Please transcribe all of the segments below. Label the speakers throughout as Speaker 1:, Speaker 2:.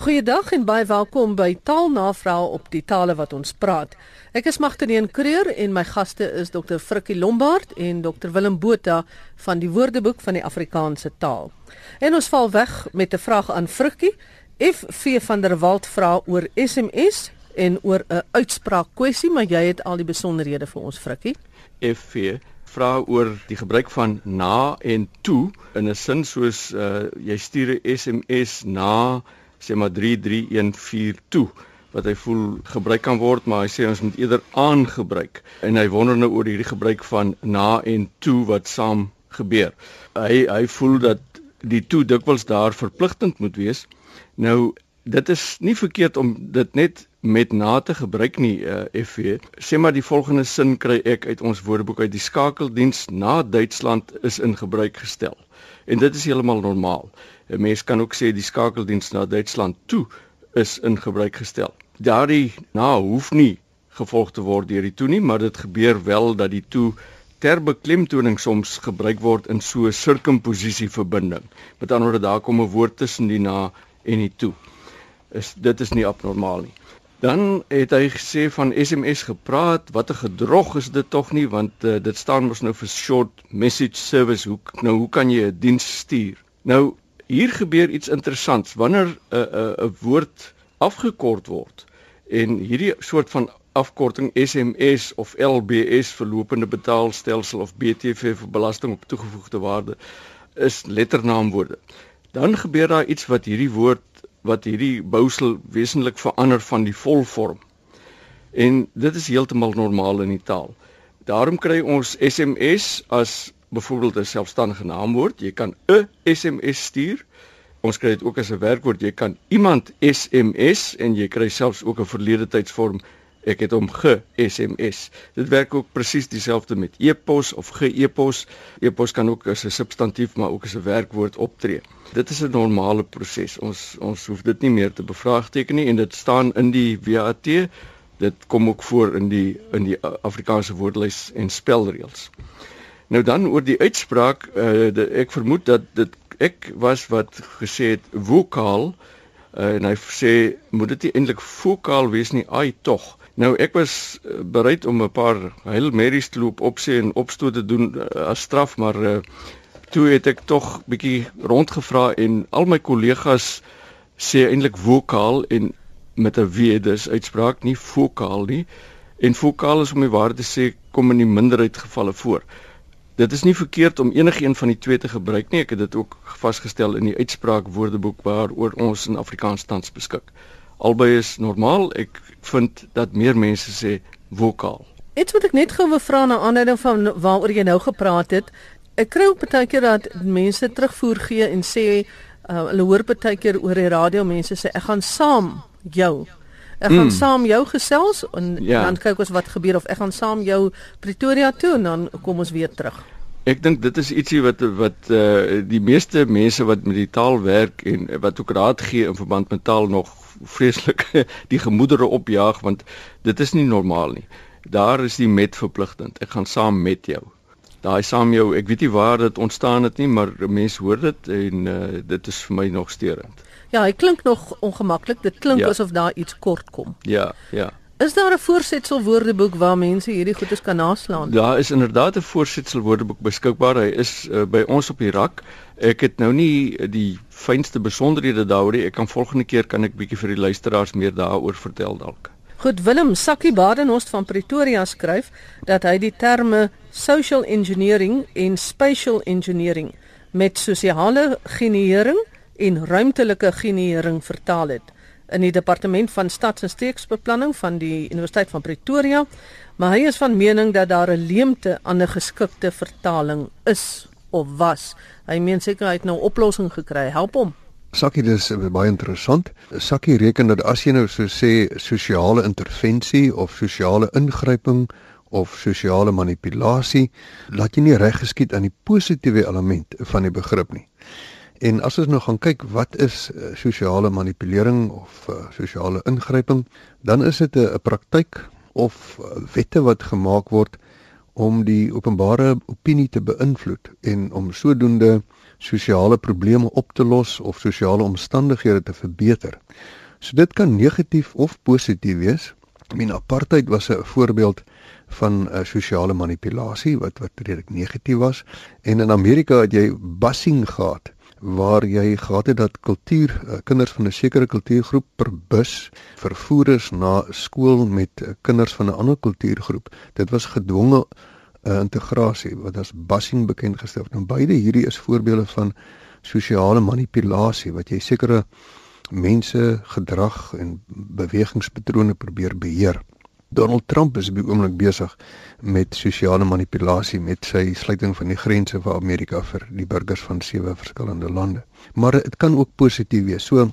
Speaker 1: Goeiedag en baie welkom by Taalnavrae op die tale wat ons praat. Ek is Magtene Kreur en my gaste is Dr. Frikkie Lombard en Dr. Willem Botha van die Woordeboek van die Afrikaanse taal. En ons val weg met 'n vraag aan Frikkie. FV van der Walt vra oor SMS en oor 'n uitspraak kwessie, maar jy het al die besonderhede vir ons Frikkie.
Speaker 2: FV vra oor die gebruik van na en toe in 'n sin soos uh, jy stuur 'n SMS na sê maar 3314 toe wat hy voel gebruik kan word maar hy sê ons moet eerder aangebruik en hy wonder nou oor hierdie gebruik van na en toe wat saam gebeur. Hy hy voel dat die toe dikwels daar verpligtend moet wees. Nou dit is nie verkeerd om dit net met na te gebruik nie uh, eh, FV. Sê maar die volgende sin kry ek uit ons woordeboek uit die skakeldiens na Duitsland is in gebruik gestel. En dit is heeltemal normaal. 'n Mens kan ook sê die skakeldiens na Duitsland toe is in gebruik gestel. Daardie na hoef nie gevolg te word deur die toe nie, maar dit gebeur wel dat die toe ter beklemtoning soms gebruik word in so 'n sirkumposisie verbinding. Met ander woorde daar kom 'n woord tussen die na en die toe. Is dit is nie abnormaal nie. Dan het hy gesê van SMS gepraat, wat 'n gedrog is dit tog nie want uh, dit staan mos nou vir short message service. Hoe nou hoe kan jy 'n diens stuur? Nou hier gebeur iets interessants wanneer 'n uh, 'n uh, 'n woord afgekort word en hierdie soort van afkorting SMS of LBS verlopende betaalstelsel of BTW vir belasting op toegevoegde waarde is letternaamwoorde. Dan gebeur daar iets wat hierdie woord wat hierdie bousel wesentlik verander van die volvorm. En dit is heeltemal normaal in die taal. Daarom kry ons SMS as byvoorbeeld 'n selfstandige naamwoord. Jy kan 'n SMS stuur. Ons kry dit ook as 'n werkwoord. Jy kan iemand SMS en jy kry selfs ook 'n verlede tydsvorm ek het hom ge-SMS. Dit werk ook presies dieselfde met e-pos of ge-e-pos. E-pos kan ook as 'n substantief maar ook as 'n werkwoord optree. Dit is 'n normale proses. Ons ons hoef dit nie meer te bevraagteken nie en dit staan in die WAT. Dit kom ook voor in die in die Afrikaanse woordelys en spelreëls. Nou dan oor die uitspraak, uh, de, ek vermoed dat dit ek was wat gesê het vokaal uh, en hy sê moet dit nie eintlik vokaal wees nie, ai tog. Nou ek was uh, bereid om 'n paar heil merries te loop opsê en opstoot te doen uh, as straf, maar uh, toe het ek tog bietjie rondgevra en al my kollegas sê eintlik vokaal en met 'n w dis uitspraak nie vokaal nie. En vokaal is om die waarheid te sê kom in die minderheid gevalle voor. Dit is nie verkeerd om enigiemand van die twee te gebruik nie. Ek het dit ook vasgestel in die uitspraak woordeboek waaroor ons in Afrikaans tans beskik albei is normaal. Ek vind dat meer mense sê vokaal.
Speaker 1: Iets wat ek net gou wil vra na aanleiding van waaroor jy nou gepraat het. Ek kry ook baie keer dat mense terugvoer gee en sê uh, hulle hoor baie keer oor die radio mense sê ek gaan saam jou. Ek gaan mm. saam jou gesels en ja. dan kyk ons wat gebeur of ek gaan saam jou Pretoria toe en dan kom ons weer terug.
Speaker 2: Ek dink dit is ietsie wat wat uh, die meeste mense wat met die taal werk en wat ook raad gee in verband met taal nog vreeslik die gemoedere opjaag want dit is nie normaal nie. Daar is die met verpligtend. Ek gaan saam met jou. Daai saam jou, ek weet nie waar dit ontstaan het nie, maar mense hoor dit en uh, dit is vir my nog steurend.
Speaker 1: Ja, hy klink nog ongemaklik. Dit klink ja. asof daar iets kort kom.
Speaker 2: Ja, ja.
Speaker 1: Is daar 'n voorsetsel woordeboek waar mense hierdie goedes kan naslaan?
Speaker 2: Daar is inderdaad 'n voorsetsel woordeboek beskikbaar. Hy is uh, by ons op die rak. Ek het nou nie die fynste besonderhede daaroor nie. Ek kan volgende keer kan ek bietjie vir die luisteraars meer daaroor vertel dalk.
Speaker 1: Goed, Willem Sakkie Badenhorst van Pretoria skryf dat hy die terme social engineering en spatial engineering met sosiale generering en ruimtelike generering vertaal het in die departement van stads- en streeksbeplanning van die Universiteit van Pretoria, maar hy is van mening dat daar 'n leemte aan 'n geskikte vertaling is of was. Hy meen seker hy het nou 'n oplossing gekry. Help hom.
Speaker 3: Sakkie dis baie interessant. Sakkie reken dat as jy nou so sê sosiale intervensie of sosiale ingryping of sosiale manipulasie, laat jy nie reg geskied aan die positiewe element van die begrip nie. En as ons nou gaan kyk wat is uh, sosiale manipulering of uh, sosiale ingryping, dan is dit 'n praktyk of uh, wette wat gemaak word om die openbare opinie te beïnvloed en om sodoende sosiale probleme op te los of sosiale omstandighede te verbeter. So dit kan negatief of positief wees. I mean apartheid was 'n voorbeeld van uh, sosiale manipulasie wat wat redelik negatief was en in Amerika het jy busing gehad waar jy gehad het dat kultuur uh, kinders van 'n sekere kultuurgroep per bus vervoer is na skool met uh, kinders van 'n ander kultuurgroep. Dit was gedwonge uh, integrasie wat as busing bekend gestel word. Nou beide hierdie is voorbeelde van sosiale manipulasie wat jy sekere mense gedrag en bewegingspatrone probeer beheer. Donald Trump is op die oomblik besig met sosiale manipulasie met sy sluiting van die grense vir Amerika vir die burgers van sewe verskillende lande. Maar dit kan ook positief wees. So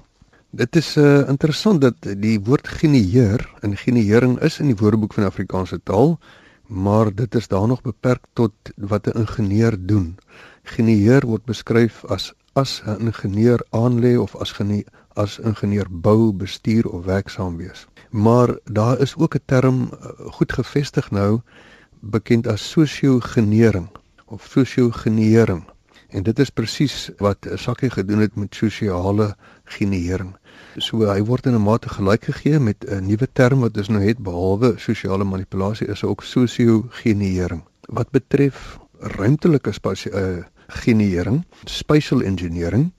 Speaker 3: dit is uh, interessant dat die woord genieer in genieering is in die Woordeboek van Afrikaanse taal, maar dit is daar nog beperk tot wat 'n ingenieur doen. Genieer word beskryf as as 'n ingenieur aanlê of as genie as ingenieur bou, bestuur of werksaam wees maar daar is ook 'n term uh, goed gevestig nou bekend as sosio-genering of sosio-genering en dit is presies wat Sakkie gedoen het met sosiale genering. So hy word in 'n mate gelyk gegee met 'n nuwe term wat ons nou het behalwe sosiale manipulasie is ook sosio-genering. Wat betref ruimtelike spasie uh, genering, spatial engineering,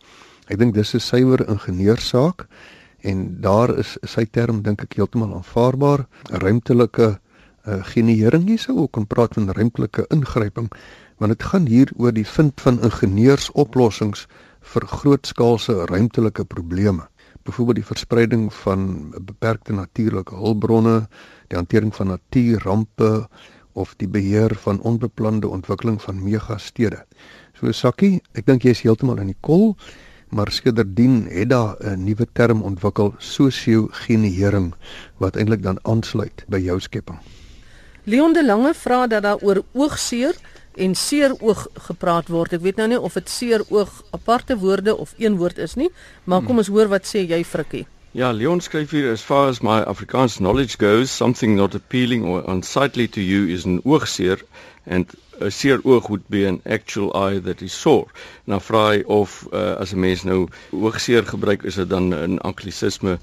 Speaker 3: ek dink dis 'n suiwer ingenieurssaak en daar is sy term dink ek heeltemal aanvaarbaar. Ruimtelike uh, generering hier sou ook kan praat van ruimtelike ingryping want dit gaan hier oor die vind van ingenieursoplossings vir grootskaalse ruimtelike probleme. Byvoorbeeld die verspreiding van beperkte natuurlike hulpbronne die hantering van natuurrampe of die beheer van onbeplande ontwikkeling van megastede. So Sakkie ek dink jy is heeltemal in die kol maar sedertdien het daar 'n nuwe term ontwikkel sosio-genering wat eintlik dan aansluit by jou skepping.
Speaker 1: Leon de Lange vra dat daar oor oogseer en seer oog gepraat word. Ek weet nou nie of dit seer oog aparte woorde of een woord is nie, maar kom ons hoor wat sê jy Frikkie.
Speaker 2: Ja, Leon skryf hier as far as my Afrikaans knowledge goes, something not appealing or unsightly to you is an oogseer and a seer oog would be an actual eye that is sore. Nou vra hy of uh, as 'n mens nou oogseer gebruik is dit dan 'n anglisisme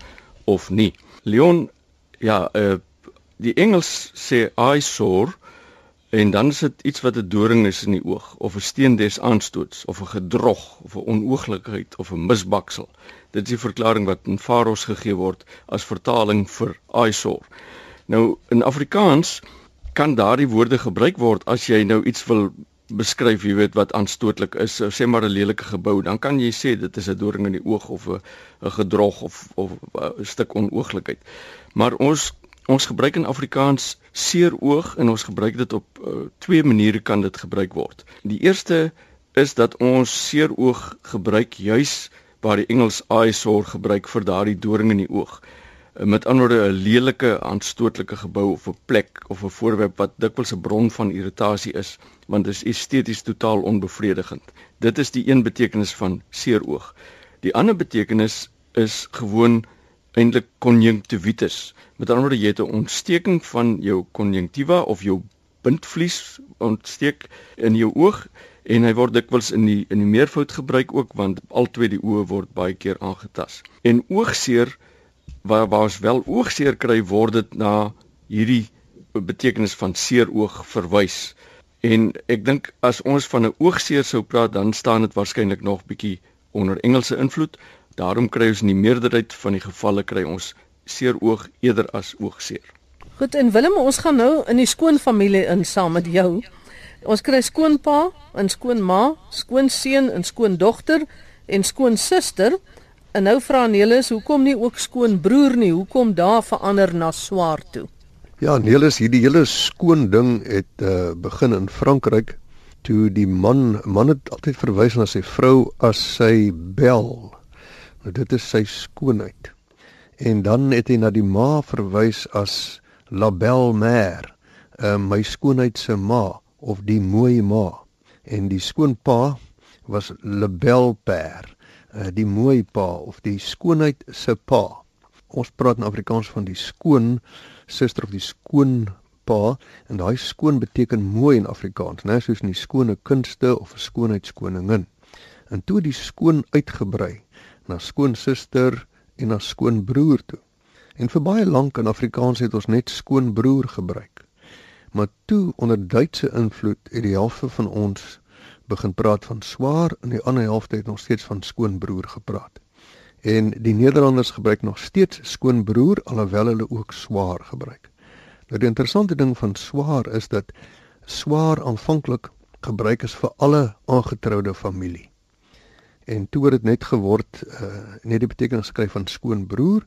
Speaker 2: of nie. Leon ja, uh, die Engels sê eye sore en dan is dit iets wat 'n doring is in die oog of 'n steen des aanstoots of 'n gedrog of 'n onooglikheid of 'n misbaksel. Dit is die verklaring wat in Faros gegee word as vertaling vir eye sore. Nou in Afrikaans kan daardie woorde gebruik word as jy nou iets wil beskryf, jy weet wat aanstootlik is, sê maar 'n lelike gebou, dan kan jy sê dit is 'n doring in die oog of 'n 'n gedrog of of 'n stuk onooglikheid. Maar ons ons gebruik in Afrikaans seer oog en ons gebruik dit op uh, twee maniere kan dit gebruik word. Die eerste is dat ons seer oog gebruik juis waar die Engels eyesore gebruik vir daardie doring in die oog met ander woorde 'n lelike aanstootlike gebou of 'n plek of 'n voorwerp wat dikwels 'n bron van irritasie is want dit is esteties totaal onbevredigend. Dit is die een betekenis van seer oog. Die ander betekenis is gewoon eintlik konjunktivitis. Met ander woorde jy het 'n ontsteking van jou konjunktiva of jou bindvlies ontsteek in jou oog en hy word dikwels in die in die meervoud gebruik ook want albei die oë word baie keer aangetast. En oogseer waar waar ons wel oogseer kry word dit na hierdie betekenis van seer oog verwys. En ek dink as ons van 'n oogseer sou praat dan staan dit waarskynlik nog bietjie onder Engelse invloed. Daarom kry ons in die meerderheid van die gevalle kry ons seer oog eerder as oogseer.
Speaker 1: Goed en Willem, ons gaan nou in die skoonfamilie in saam met jou. Ons kry skoonpa en skoonma, skoonseun en skoondogter en skoonsister. En nou vra Nelis, hoekom nie ook skoonbroer nie? Hoekom daar verander na swaar toe?
Speaker 3: Ja, Nelis, hierdie hele skoon ding het uh, begin in Frankryk toe die man man het altyd verwys na sy vrou as sy bel. Nou dit is sy skoonheid. En dan het hy na die ma verwys as la belle mère, uh, my skoonheid se ma of die mooi ma. En die skoonpa was le belle père die mooi pa of die skoonheid se pa. Ons praat in Afrikaans van die skoon suster of die skoon pa en daai skoon beteken mooi in Afrikaans, né, soos in die skone kunste of 'n skoonheidskoningin. en toe die skoon uitgebrei na skoonsister en na skoonbroer toe. En vir baie lank in Afrikaans het ons net skoonbroer gebruik. Maar toe onder Duitse invloed het die helfte van ons begin praat van swaar en die ander helfte het nog steeds van skoonbroer gepraat. En die Nederlanders gebruik nog steeds skoonbroer alhoewel hulle ook swaar gebruik. Nou die interessante ding van swaar is dat swaar aanvanklik gebruik is vir alle aangetroude familie. En toe het dit net geword uh net die betekenis skryf van skoonbroer.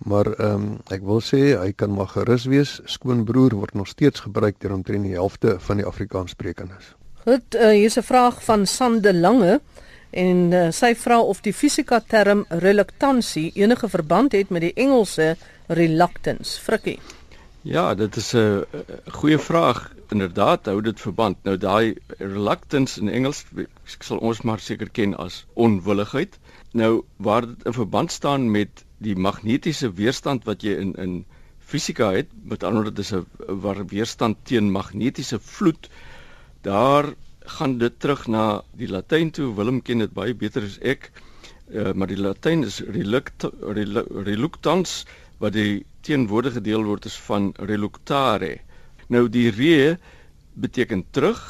Speaker 3: Maar ehm um, ek wil sê hy kan maar gerus wees. Skoonbroer word nog steeds gebruik deur omtrent die helfte van die Afrikaanssprekendes.
Speaker 1: Goed, uh, hier is 'n vraag van Sande Lange en uh, sy vra of die fisika term reluctancy enige verband het met die Engelse reluctance. Frikkie.
Speaker 2: Ja, dit is 'n goeie vraag. Inderdaad, hou dit verband. Nou daai reluctance in Engels, ek sal ons maar seker ken as onwilligheid. Nou waar dit in verband staan met die magnetiese weerstand wat jy in in fisika het, met ander woorde dis 'n weerstand teen magnetiese vloed, daar gaan dit terug na die Latyn toe. Willem ken dit baie beter as ek. Uh, maar die Latyn is reluct, reluctans wat die teenwoordige deelwoord is van reluctare. Nou die re beteken terug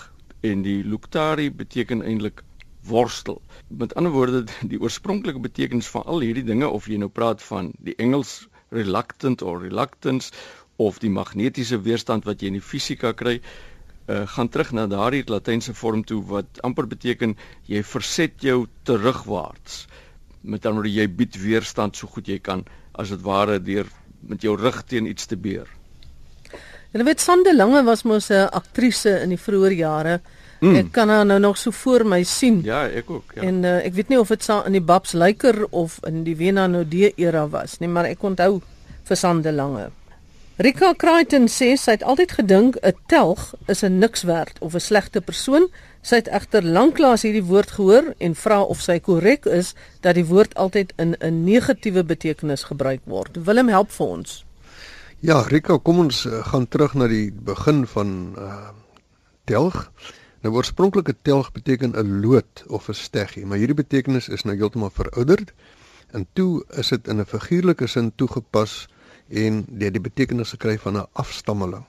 Speaker 2: en die luctari beteken eintlik worstel. Met ander woorde die oorspronklike betekenis van al hierdie dinge of jy nou praat van die Engels reluctant of reluctance of die magnetiese weerstand wat jy in die fisika kry, uh, gaan terug na daardie latynse vorm toe wat amper beteken jy verset jou terugwaarts. Met ander woorde jy bied weerstand so goed jy kan as dit ware deur met jou rug teen iets te beer.
Speaker 1: Jy weet Sande Lange was mos 'n aktrise in die vroeë jare. Mm. Ek kan haar nou nog so voor my sien.
Speaker 2: Ja, ek ook, ja.
Speaker 1: En uh, ek weet nie of dit in die Babs Lyker of in die Wena Nodee era was nie, maar ek onthou vir Sande Lange. Rika Crichton sê sy het altyd gedink 'n telg is 'n niks werd of 'n slegte persoon. Sy het egter lanklaas hierdie woord gehoor en vra of sy korrek is dat die woord altyd in 'n negatiewe betekenis gebruik word. Willem help vir ons.
Speaker 3: Ja, Rika, kom ons uh, gaan terug na die begin van uh telg. Nou oorspronklike telg beteken 'n lood of 'n steggie, maar hierdie betekenis is nou heeltemal verouderd. En toe is dit in 'n figuurlike sin toegepas en dit die betekenis gekry van 'n afstammeling.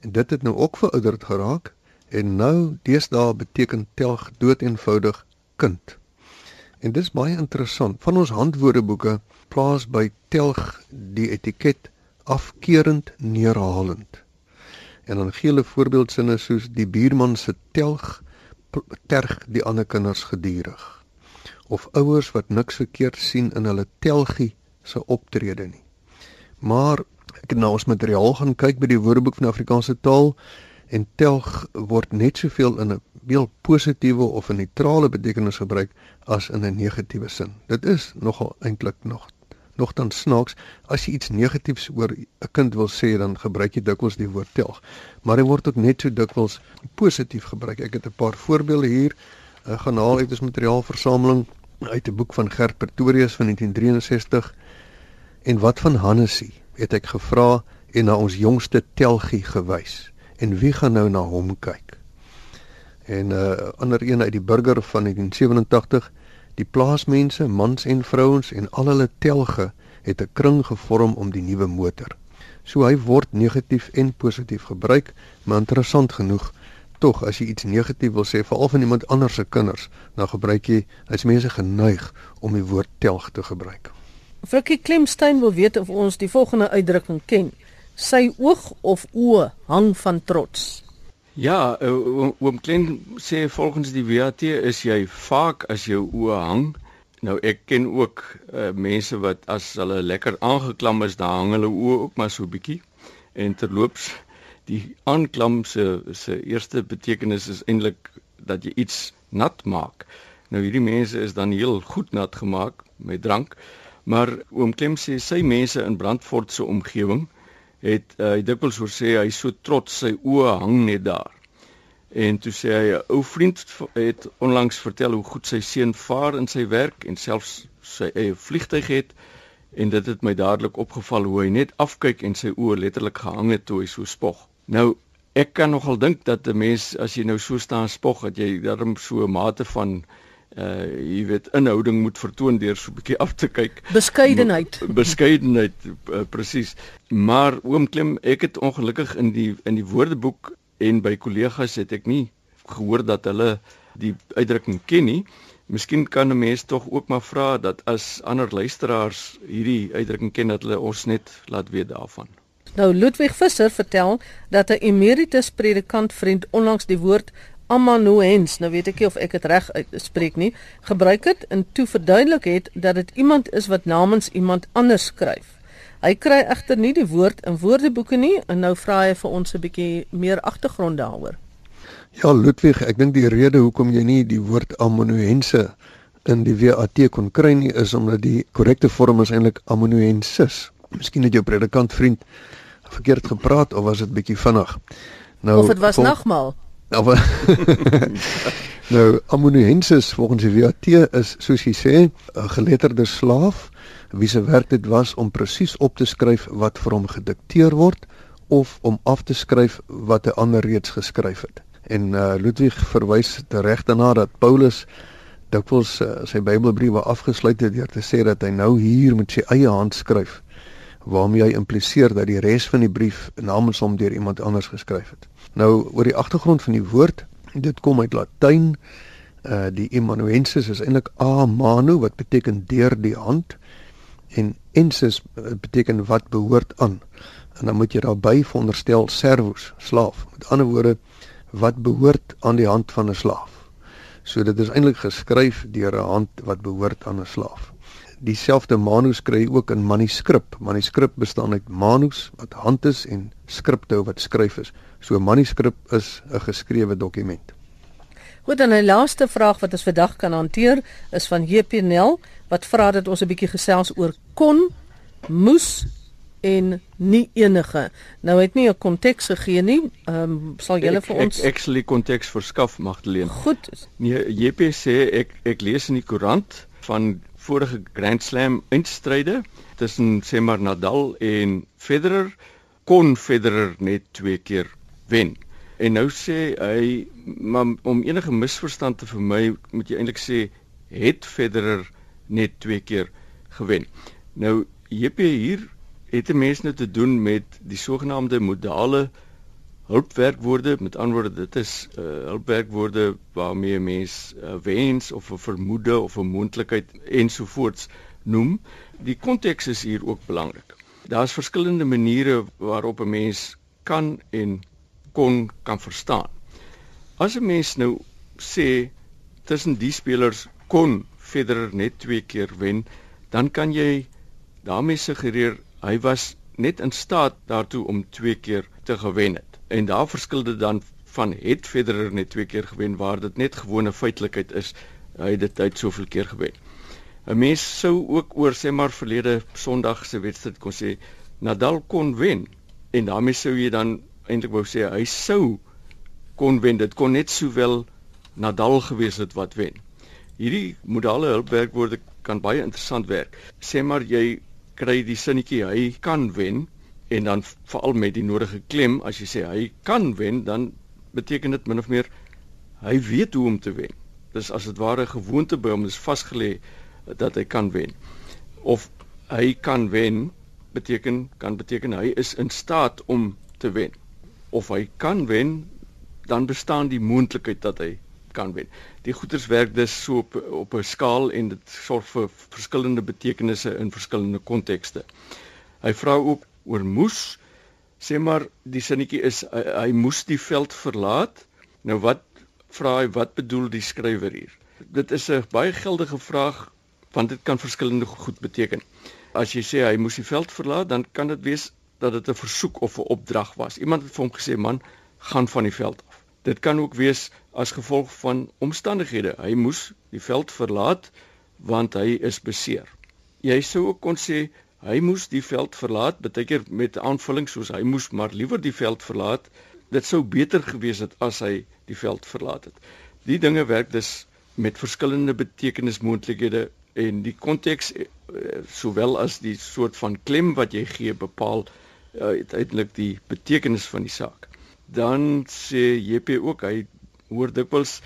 Speaker 3: En dit het nou ook verouderd geraak en nou deesdae beteken telg dood eenvoudig kind. En dis baie interessant. Van ons handwoordeboeke plaas by telg die etiket afkeurend neerhalend. En dan gee hulle voorbeeldsinne soos die buurman se telg terg die ander kinders gedurig. Of ouers wat niks verkeerd sien in hulle telgie se optrede nie. Maar ek het nou ons materiaal gaan kyk by die Woordeboek van Afrikaanse taal en telg word net soveel in 'n heel positiewe of 'n neutrale betekenis gebruik as in 'n negatiewe sin. Dit is nogal eintlik nog nogtans snaaks as jy iets negatiefs oor 'n kind wil sê dan gebruik jy dikwels die woord telg. Maar hy word ook net so dikwels positief gebruik. Ek het 'n paar voorbeelde hier. Ek gaan haal uit ons materiaalversameling uit 'n boek van Gert Pretorius van 1963 En wat van Hannesie? Het ek gevra en na ons jongste telgie gewys. En wie gaan nou na hom kyk? En 'n uh, ander een uit die burger van 1987, die plaasmense, mans en vrouens en al hulle telge het 'n kring gevorm om die nuwe motor. So hy word negatief en positief gebruik, maar interessant genoeg tog as jy iets negatief wil sê veral van iemand anders se kinders, dan gebruik jy as mense geneig om die woord telg te gebruik.
Speaker 1: Frikkie Klemstein wil weet of ons die volgende uitdrukking ken. Sy oog of oë hang van trots.
Speaker 2: Ja, uh, oom Klem sê volgens die WAT is jy vaak as jou oë hang. Nou ek ken ook uh, mense wat as hulle lekker aangeklam is, dan hang hulle oë ook maar so bietjie. En terloops, die aanklam se se eerste betekenis is eintlik dat jy iets nat maak. Nou hierdie mense is dan heel goed nat gemaak met drank. Maar oom Klem sê sy mense in Brandfort se omgewing het uh, hy dikwels hoor sê hy so trots sy oë hang net daar. En toe sê hy 'n ou vriend het onlangs vertel hoe goed sy seun vaar in sy werk en selfs sy eie vliegtyg het en dit het my dadelik opgeval hoe hy net afkyk en sy oë letterlik gehang het toe hy so spog. Nou ek kan nogal dink dat 'n mens as jy nou so staan spog dat jy darm so 'n mate van uh jy weet inhouding moet vertoon deur so 'n bietjie af te kyk.
Speaker 1: Beskeidenheid.
Speaker 2: Beskeidenheid uh, presies. Maar oom Klem, ek het ongelukkig in die in die woordeboek en by kollegas het ek nie gehoor dat hulle die uitdrukking ken nie. Miskien kan 'n mens tog ook maar vra dat as ander luisteraars hierdie uitdrukking ken dat hulle ons net laat weet daarvan.
Speaker 1: Nou Ludwig Visser vertel dat 'n emeritus predikant vriend onlangs die woord amanuens, nou weet ek nie of ek dit reg uitspreek nie, gebruik het en toe verduidelik het dat dit iemand is wat namens iemand anders skryf. Hy kry egter nie die woord in woordeboeke nie en nou vra hy vir ons 'n bietjie meer agtergrond daaroor.
Speaker 3: Ja, Ludwig, ek dink die rede hoekom jy nie die woord amanuense in die WAT kon kry nie is omdat die korrekte vorm is eintlik amanuensis. Miskien het jou predikant vriend verkeerd gepraat of was dit bietjie vinnig.
Speaker 1: Nou Of dit was nagmaal.
Speaker 3: Nou, nou amanuensis volgens die WAT is soos jy sê 'n geletterde slaaf wie se werk dit was om presies op te skryf wat vir hom gedikteer word of om af te skryf wat 'n ander reeds geskryf het. En uh, Ludwig verwys reg daarna dat Paulus dikwels uh, sy Bybelbriewe afgesluit het deur te sê dat hy nou hier met sy eie hand skryf waarmee hy impliseer dat die res van die brief namens hom deur iemand anders geskryf het. Nou oor die agtergrond van die woord, dit kom uit Latyn. Uh die Emmanuensis is eintlik a manu wat beteken deur die hand en ensis beteken wat behoort aan. En dan moet jy daarby veronderstel servus, slaaf. Met ander woorde wat behoort aan die hand van 'n slaaf. So dit is eintlik geskryf deur 'n hand wat behoort aan 'n slaaf. Dieselfde manus kry ook in manuskrip. Manuskrip bestaan uit manus wat hand is en skripto wat skryf is. So manuskrip is 'n geskrewe dokument.
Speaker 1: Goed dan 'n laaste vraag wat ons vandag kan hanteer is van JPNL wat vra dat ons 'n bietjie gesels oor kon moes en nie enige. Nou het nie 'n konteks gegee nie. Ehm um, sal julle vir ons
Speaker 2: Ek actually konteks verskaf Magdalene.
Speaker 1: Goed.
Speaker 2: Nee, JP sê ek ek lees in die koerant van vorige Grand Slam eindstryde tussen sê maar Nadal en Federer kon Federer net twee keer wen. En nou sê hy maar om enige misverstand te vermy moet jy eintlik sê het Federer net twee keer gewen. Nou JP hier het 'n mens nou te doen met die sogenaamde modale hulpwerkwoorde met antwoorde dit is uh, hulpwerkwoorde waarmee 'n mens uh, wens of 'n vermoede of 'n moontlikheid ensovoorts noem. Die konteks is hier ook belangrik daar's verskillende maniere waarop 'n mens kan en kon kan verstaan. As 'n mens nou sê tussen die spelers kon Federer net twee keer wen dan kan jy daarmee suggereer hy was net in staat daartoe om twee keer te gewen het. En daar verskil dit dan van het Federer net twee keer gewen waar dit net gewone feitelikheid is hy het dit uit soveel keer gewen. 'n Mens sou ook oor sê maar verlede Sondag se wedstryd kon sê Nadal kon wen en daarmee sou jy dan eintlik wou sê hy sou kon wen. Dit kon net sowel Nadal gewees het wat wen. Hierdie modale hulpwerkwoorde kan baie interessant werk. Sê maar jy kry die sinnetjie hy kan wen en dan veral met die nodige klem as jy sê hy kan wen dan beteken dit min of meer hy weet hoe om te wen. Dis as dit ware gewoonte by hom is vasgelê dat hy kan wen. Of hy kan wen beteken kan beteken hy is in staat om te wen. Of hy kan wen dan bestaan die moontlikheid dat hy kan wen. Die goeters werk dus so op op 'n skaal en dit sorg vir verskillende betekenisse in verskillende kontekste. Hy vra ook oor moes sê maar die sinnetjie is hy, hy moes die veld verlaat. Nou wat vra hy wat bedoel die skrywer hier? Dit is 'n baie geldige vraag want dit kan verskillende goed beteken. As jy sê hy moes die veld verlaat, dan kan dit wees dat dit 'n versoek of 'n opdrag was. Iemand het vir hom gesê man, gaan van die veld af. Dit kan ook wees as gevolg van omstandighede. Hy moes die veld verlaat want hy is beseer. Jy sou ook kon sê hy moes die veld verlaat, beteken met aanvulling soos hy moes maar liewer die veld verlaat. Dit sou beter gewees het as hy die veld verlaat het. Die dinge werk dus met verskillende betekenismoontlikhede en die konteks eh, sowel as die soort van klem wat jy gee bepaal uh, uiteindelik die betekenis van die saak dan sê JP ook hy hoor dikwels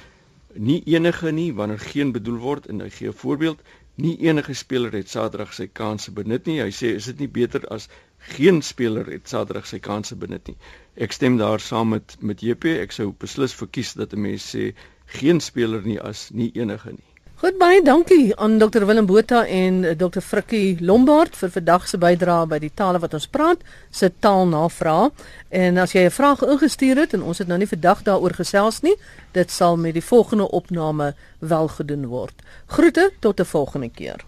Speaker 2: nie enige nie wanneer geen bedoel word en hy gee 'n voorbeeld nie enige speler het Saterdag sy kansse benut nie. Hy sê is dit nie beter as geen speler het Saterdag sy kansse benut nie? Ek stem daar saam met met JP ek sou beslis verkies dat 'n mens sê geen speler nie as nie enige nie
Speaker 1: Goed baie dankie aan Dr Willem Botha en eh, Dr Frikkie Lombard vir vandag se bydrae by die tale wat ons praat, se taalnavraag. En as jy 'n vraag ingestuur het en ons het nou nie vandag daaroor gesels nie, dit sal met die volgende opname wel gedoen word. Groete tot 'n volgende keer.